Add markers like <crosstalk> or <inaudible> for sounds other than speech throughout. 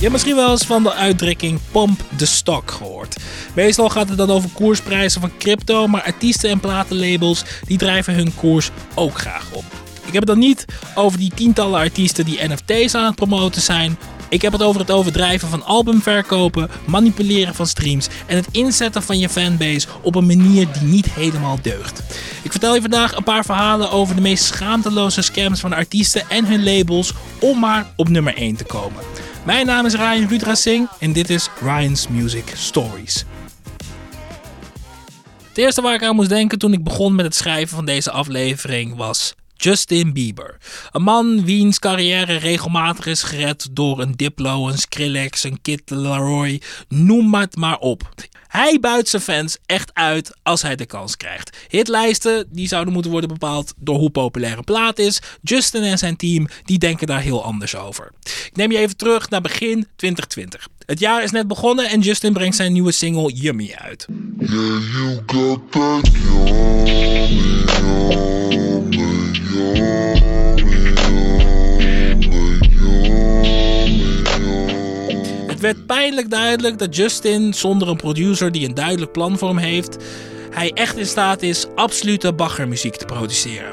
Je hebt misschien wel eens van de uitdrukking pump the stock gehoord. Meestal gaat het dan over koersprijzen van crypto, maar artiesten en platenlabels die drijven hun koers ook graag op. Ik heb het dan niet over die tientallen artiesten die NFT's aan het promoten zijn. Ik heb het over het overdrijven van albumverkopen, manipuleren van streams en het inzetten van je fanbase op een manier die niet helemaal deugt. Ik vertel je vandaag een paar verhalen over de meest schaamteloze scams van artiesten en hun labels om maar op nummer 1 te komen. Mijn naam is Ryan Rudra Singh en dit is Ryan's Music Stories. Het eerste waar ik aan moest denken toen ik begon met het schrijven van deze aflevering was Justin Bieber. Een man wiens carrière regelmatig is gered door een Diplo, een Skrillex, een Kid Laroi, noem het maar op. Hij buit zijn fans echt uit als hij de kans krijgt. Hitlijsten die zouden moeten worden bepaald door hoe populair een plaat is. Justin en zijn team die denken daar heel anders over. Ik neem je even terug naar begin 2020. Het jaar is net begonnen en Justin brengt zijn nieuwe single Yummy uit. Het werd pijnlijk duidelijk dat Justin, zonder een producer die een duidelijk plan voor hem heeft, hij echt in staat is absolute baggermuziek te produceren.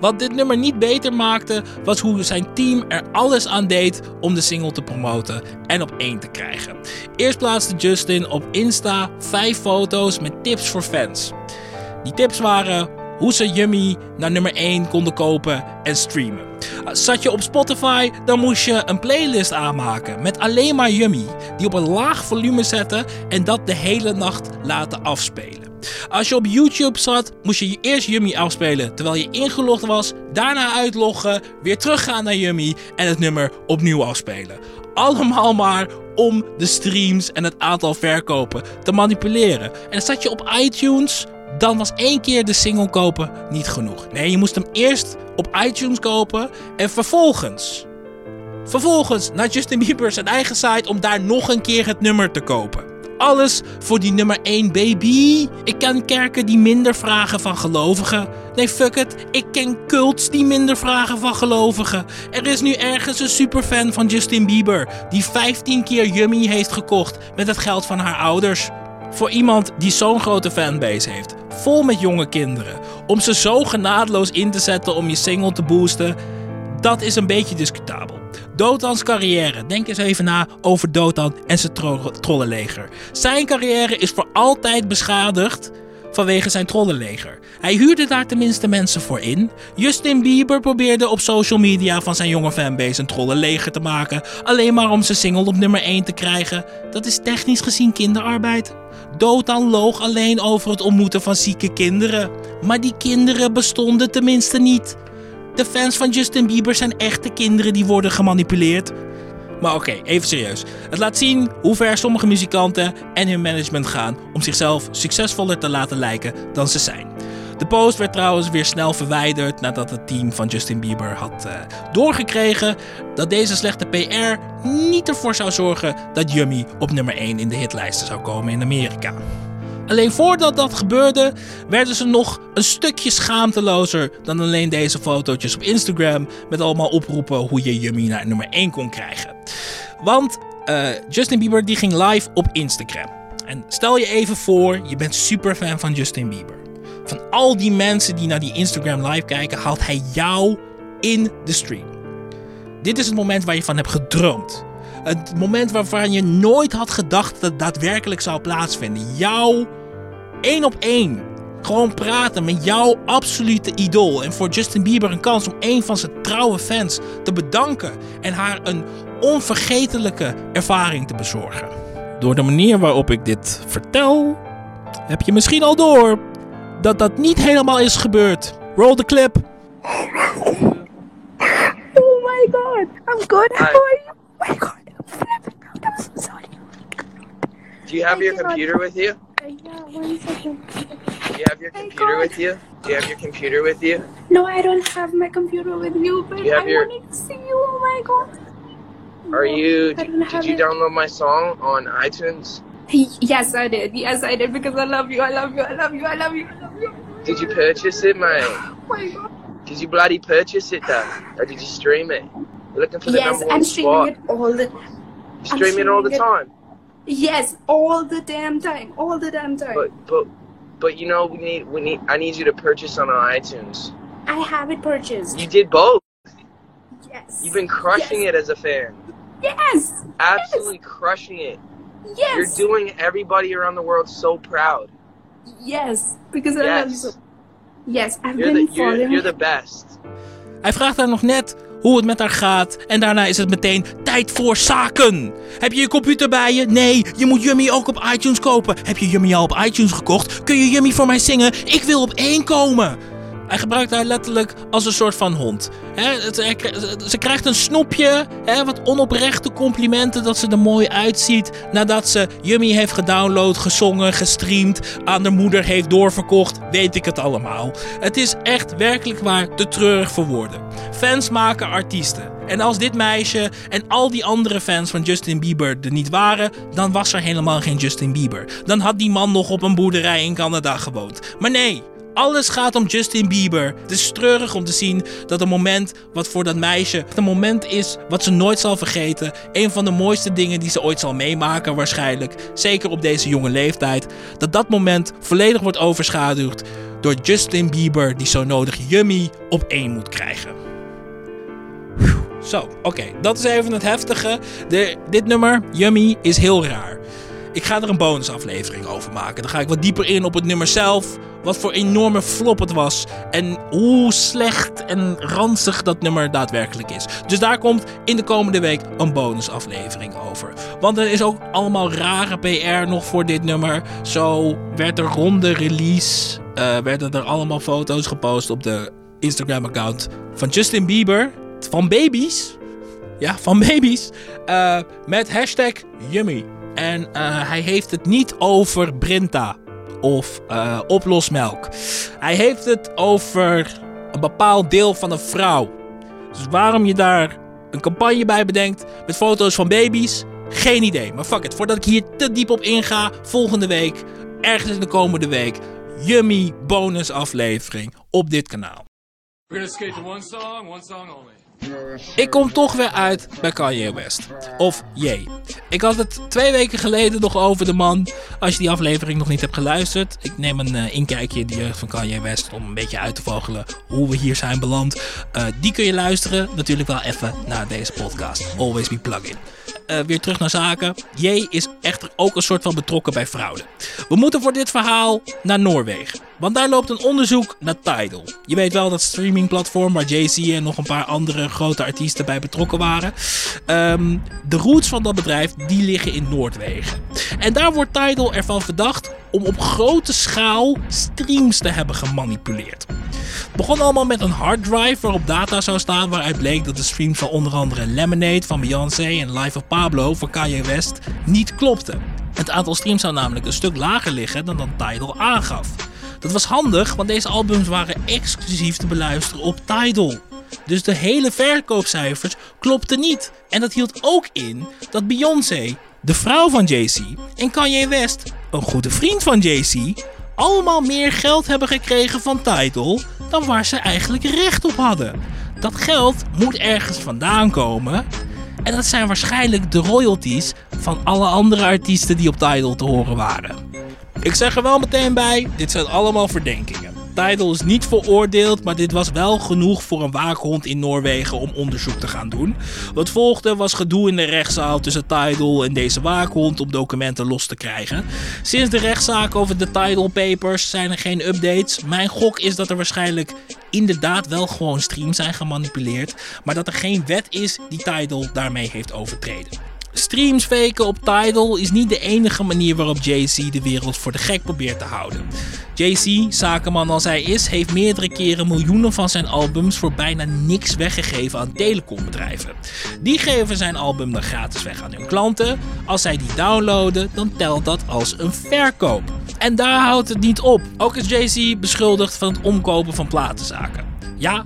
Wat dit nummer niet beter maakte, was hoe zijn team er alles aan deed om de single te promoten en op één te krijgen. Eerst plaatste Justin op Insta 5 foto's met tips voor fans. Die tips waren hoe ze Yummy naar nummer 1 konden kopen en streamen. Zat je op Spotify, dan moest je een playlist aanmaken met alleen maar Yummy, die op een laag volume zetten en dat de hele nacht laten afspelen. Als je op YouTube zat, moest je eerst Yummy afspelen terwijl je ingelogd was, daarna uitloggen, weer teruggaan naar Yummy en het nummer opnieuw afspelen. Allemaal maar om de streams en het aantal verkopen te manipuleren. En zat je op iTunes, dan was één keer de single kopen niet genoeg. Nee, je moest hem eerst op iTunes kopen en vervolgens, vervolgens naar Justin Bieber zijn eigen site om daar nog een keer het nummer te kopen. Alles voor die nummer 1 baby. Ik ken kerken die minder vragen van gelovigen. Nee, fuck it. Ik ken cults die minder vragen van gelovigen. Er is nu ergens een superfan van Justin Bieber die 15 keer Yummy heeft gekocht met het geld van haar ouders. Voor iemand die zo'n grote fanbase heeft, vol met jonge kinderen, om ze zo genadeloos in te zetten om je single te boosten, dat is een beetje discutabel. Dotans carrière. Denk eens even na over Dotan en zijn tro trollenleger. Zijn carrière is voor altijd beschadigd vanwege zijn trollenleger. Hij huurde daar tenminste mensen voor in. Justin Bieber probeerde op social media van zijn jonge fanbase een trollenleger te maken, alleen maar om zijn single op nummer 1 te krijgen. Dat is technisch gezien kinderarbeid. Dotan loog alleen over het ontmoeten van zieke kinderen. Maar die kinderen bestonden tenminste niet. De fans van Justin Bieber zijn echte kinderen die worden gemanipuleerd. Maar oké, even serieus. Het laat zien hoe ver sommige muzikanten en hun management gaan om zichzelf succesvoller te laten lijken dan ze zijn. De post werd trouwens weer snel verwijderd nadat het team van Justin Bieber had uh, doorgekregen dat deze slechte PR niet ervoor zou zorgen dat Yummy op nummer 1 in de hitlijsten zou komen in Amerika. Alleen voordat dat gebeurde, werden ze nog een stukje schaamtelozer dan alleen deze fotootjes op Instagram met allemaal oproepen hoe je Yummy naar nummer 1 kon krijgen. Want uh, Justin Bieber die ging live op Instagram. En stel je even voor, je bent super fan van Justin Bieber. Van al die mensen die naar die Instagram live kijken, haalt hij jou in de stream. Dit is het moment waar je van hebt gedroomd. Het moment waarvan je nooit had gedacht dat het daadwerkelijk zou plaatsvinden. Jou één op één. Gewoon praten met jouw absolute idool. En voor Justin Bieber een kans om een van zijn trouwe fans te bedanken. En haar een onvergetelijke ervaring te bezorgen. Door de manier waarop ik dit vertel, heb je misschien al door dat dat niet helemaal is gebeurd. Roll the clip. Oh my god. I'm good. How are you? Oh my god. I'm so sorry. Do you have your computer with you? Yeah, one second. Do you have your computer with you? Do you have your computer with you? No, I don't have my computer with you, but You I your- wanted to see you. Oh my god. Are No, you? I Did you it. download my song on iTunes? Yes, I did. Yes, I did because I love you. I love you. I love you. I love you. I love you. Did you purchase it, mate? <gasps> Oh my god. Did you bloody purchase it, though, or did you stream it? Looking for the Yes, number one I'm streaming spot. it all the. You stream it all the streaming time. Yes, all the damn time, all the damn time. But but but you know we need we need I need you to purchase on iTunes. I have it purchased. You did both. yes. You've been crushing yes. it as a fan. Yes. Absolutely crushing it. Yes. You're doing everybody around the world so proud. Yes, because I love you Yes. so. Yes, I've You're been the you're, you're the best. Hij vraagt haar nog net hoe het met haar gaat. En daarna is het meteen tijd voor zaken. Heb je je computer bij je? Nee, je moet Yummy ook op iTunes kopen. Heb je Yummy al op iTunes gekocht? Kun je Yummy voor mij zingen? Ik wil op één komen. Hij gebruikt haar letterlijk als een soort van hond. Ze krijgt een snoepje, wat onoprechte complimenten dat ze er mooi uitziet. Nadat ze Yummy heeft gedownload, gezongen, gestreamd, aan de moeder heeft doorverkocht, weet ik het allemaal. Het is echt werkelijk waar te treurig voor woorden. Fans maken artiesten. En als dit meisje en al die andere fans van Justin Bieber er niet waren, dan was er helemaal geen Justin Bieber. Dan had die man nog op een boerderij in Canada gewoond. Maar nee, alles gaat om Justin Bieber. Het is treurig om te zien dat een moment wat voor dat meisje een moment is wat ze nooit zal vergeten. Een van de mooiste dingen die ze ooit zal meemaken waarschijnlijk. Zeker op deze jonge leeftijd. Dat dat moment volledig wordt overschaduwd door Justin Bieber die zo nodig Yummy op één moet krijgen. Zo, oké. Dat is even het heftige. De, dit nummer, Yummy, is heel raar. Ik ga er een bonusaflevering over maken. Dan ga ik wat dieper in op het nummer zelf. Wat voor enorme flop het was. En hoe slecht en ranzig dat nummer daadwerkelijk is. Dus daar komt in de komende week een bonusaflevering over. Want er is ook allemaal rare PR nog voor dit nummer. Zo werd er rond de release. eh, werden er allemaal foto's gepost op de Instagram-account van Justin Bieber. Van baby's. Ja, van baby's. eh, met hashtag Yummy. En eh, hij heeft het niet over Brinta of eh, oplosmelk. Hij heeft het over een bepaald deel van een vrouw. Dus waarom je daar een campagne bij bedenkt met foto's van baby's, geen idee. Maar fuck it, voordat ik hier te diep op inga, volgende week, ergens in de komende week, Yummy bonus aflevering op dit kanaal. We're gonna skate to one song, one song only. Ik kom toch weer uit bij Kanye West. Of Jay. Ik had het twee weken geleden nog over de man. Als je die aflevering nog niet hebt geluisterd. Ik neem een eh, inkijkje in de jeugd van Kanye West. Om een beetje uit te vogelen hoe we hier zijn beland. Eh, die kun je luisteren. Natuurlijk wel even naar deze podcast. Always be plug-in. Eh, weer terug naar zaken. Jay is echter ook een soort van betrokken bij fraude. We moeten voor dit verhaal naar Noorwegen. Want daar loopt een onderzoek naar Tidal. Je weet wel dat streamingplatform waar Jay-Z en nog een paar andere grote artiesten bij betrokken waren. Ehm, de roots van dat bedrijf die liggen in Noordwegen. En daar wordt Tidal ervan verdacht om op grote schaal streams te hebben gemanipuleerd. Begon allemaal met een harddrive waarop data zou staan waaruit bleek dat de streams van onder andere Lemonade van Beyoncé en Life of Pablo van Kanye West niet klopten. Het aantal streams zou namelijk een stuk lager liggen dan dat Tidal aangaf. Dat was handig, want deze albums waren exclusief te beluisteren op Tidal. Dus de hele verkoopcijfers klopten niet. En dat hield ook in dat Beyoncé, de vrouw van Jay-Z, en Kanye West, een goede vriend van Jay-Z, allemaal meer geld hebben gekregen van Tidal dan waar ze eigenlijk recht op hadden. Dat geld moet ergens vandaan komen. En dat zijn waarschijnlijk de royalties van alle andere artiesten die op Tidal te horen waren. Ik zeg er wel meteen bij, dit zijn allemaal verdenkingen. Tidal is niet veroordeeld, maar dit was wel genoeg voor een waakhond in Noorwegen om onderzoek te gaan doen. Wat volgde was gedoe in de rechtszaal tussen Tidal en deze waakhond om documenten los te krijgen. Sinds de rechtszaak over de Tidal Papers zijn er geen updates. Mijn gok is dat er waarschijnlijk inderdaad wel gewoon streams zijn gemanipuleerd, maar dat er geen wet is die Tidal daarmee heeft overtreden. Streams faken op Tidal is niet de enige manier waarop Jay-Z de wereld voor de gek probeert te houden. Jay-Z, zakenman als hij is, heeft meerdere keren miljoenen van zijn albums voor bijna niks weggegeven aan telecombedrijven. Die geven zijn album dan gratis weg aan hun klanten. Als zij die downloaden, dan telt dat als een verkoop. En daar houdt het niet op. Ook is Jay-Z beschuldigd van het omkopen van platenzaken. Ja,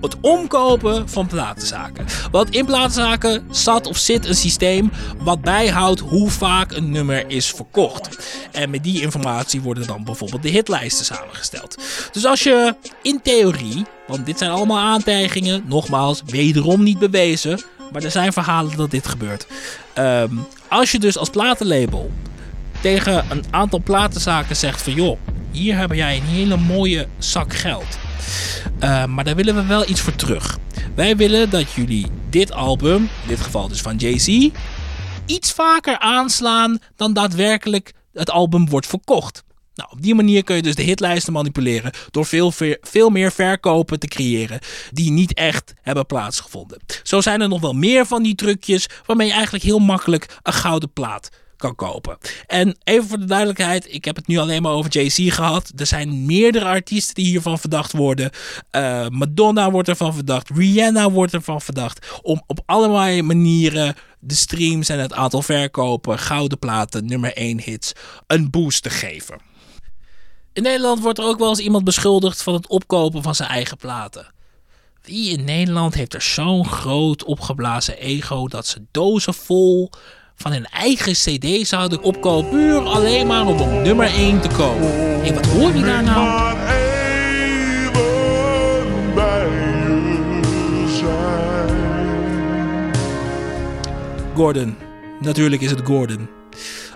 het omkopen van platenzaken. Want in platenzaken zat of zit een systeem wat bijhoudt hoe vaak een nummer is verkocht. En met die informatie worden dan bijvoorbeeld de hitlijsten samengesteld. Dus als je in theorie, want dit zijn allemaal aantijgingen, nogmaals, wederom niet bewezen. Maar er zijn verhalen dat dit gebeurt. Ehm, als je dus als platenlabel tegen een aantal platenzaken zegt van joh, hier heb jij een hele mooie zak geld. Uh, maar daar willen we wel iets voor terug. Wij willen dat jullie dit album, in dit geval dus van Jay-Z, iets vaker aanslaan dan daadwerkelijk het album wordt verkocht. Nou, op die manier kun je dus de hitlijsten manipuleren door veel, veel meer verkopen te creëren die niet echt hebben plaatsgevonden. Zo zijn er nog wel meer van die trucjes waarmee je eigenlijk heel makkelijk een gouden plaat kan kopen. En even voor de duidelijkheid, ik heb het nu alleen maar over Jay-Z gehad. Er zijn meerdere artiesten die hiervan verdacht worden. Uh, Madonna wordt ervan verdacht. Rihanna wordt ervan verdacht. Om op allerlei manieren de streams en het aantal verkopen, gouden platen, nummer 1 hits, een boost te geven. In Nederland wordt er ook wel eens iemand beschuldigd van het opkopen van zijn eigen platen. Wie in Nederland heeft er zo'n groot opgeblazen ego dat ze dozen vol van hun eigen cd zouden opkopen puur alleen maar om op nummer 1 te komen. Hé, hey, wat hoor je daar nou? Gordon. Natuurlijk is het Gordon.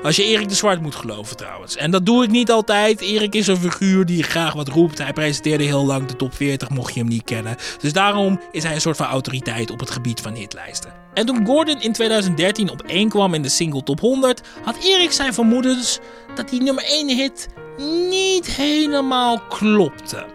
Als je Erik de Zwart moet geloven trouwens. En dat doe ik niet altijd. Erik is een figuur die graag wat roept. Hij presenteerde heel lang de top 40, mocht je hem niet kennen. Dus daarom is hij een soort van autoriteit op het gebied van hitlijsten. En toen Gordon in 2013 op 1 kwam in de single top 100, had Erik zijn vermoedens dat die nummer 1 hit niet helemaal klopte.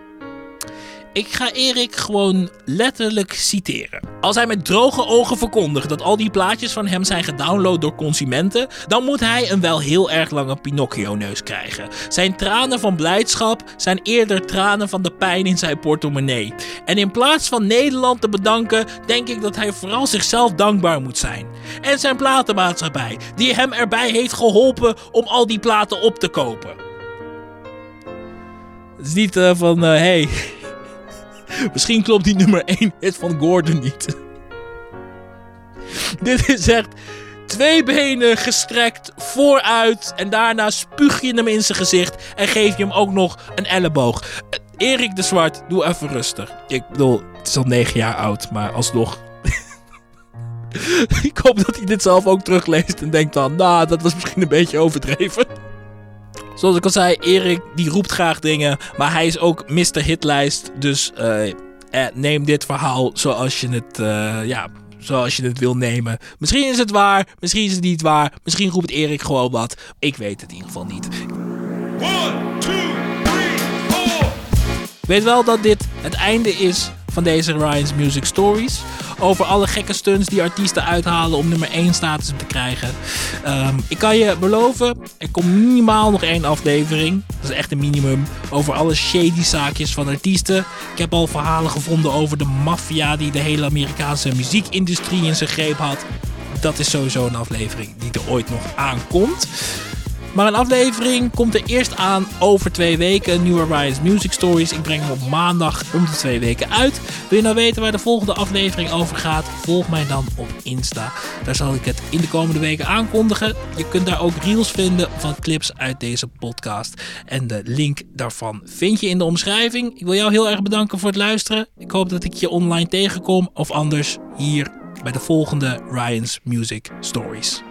Ik ga Erik gewoon letterlijk citeren. Als hij met droge ogen verkondigt dat al die plaatjes van hem zijn gedownload door consumenten, dan moet hij een wel heel erg lange Pinocchio-neus krijgen. Zijn tranen van blijdschap zijn eerder tranen van de pijn in zijn portemonnee. En in plaats van Nederland te bedanken, denk ik dat hij vooral zichzelf dankbaar moet zijn. En zijn platenmaatschappij, die hem erbij heeft geholpen om al die platen op te kopen. Het is niet uh, van, uh, hey, <laughs> Misschien klopt die nummer 1 hit van Gordon niet. <laughs> Dit is echt twee benen gestrekt vooruit. En daarna spuug je hem in zijn gezicht. En geef je hem ook nog een elleboog. Erik de Zwart, doe even rustig. Ik bedoel, het is al 9 jaar oud, maar alsnog. <laughs> ik hoop dat hij dit zelf ook terugleest en denkt dan, nou, dat was misschien een beetje overdreven. Zoals ik al zei, Erik die roept graag dingen, maar hij is ook Mr. Hitlijst. Dus uh, eh, neem dit verhaal zoals je het, uh, ja, zoals je het wil nemen. Misschien is het waar, misschien is het niet waar. Misschien roept Erik gewoon wat. Ik weet het in ieder geval niet. One, two, three, four. Weet wel dat dit het einde is van deze Ryan's Music Stories. Over alle gekke stunts die artiesten uithalen om nummer 1 status te krijgen. Um, ik kan je beloven, er komt minimaal nog één aflevering. Dat is echt een minimum. Over alle shady zaakjes van artiesten. Ik heb al verhalen gevonden over de maffia die de hele Amerikaanse muziekindustrie in zijn greep had. Dat is sowieso een aflevering die er ooit nog aankomt. Maar een aflevering komt er eerst aan over twee weken. Nieuwe Ryan's Music Stories. Ik breng hem op maandag om de twee weken uit. Wil je nou weten waar de volgende aflevering over gaat? Volg mij dan op Insta. Daar zal ik het in de komende weken aankondigen. Je kunt daar ook reels vinden van clips uit deze podcast. En de link daarvan vind je in de omschrijving. Ik wil jou heel erg bedanken voor het luisteren. Ik hoop dat ik je online tegenkom. Of anders hier bij de volgende Ryan's Music Stories.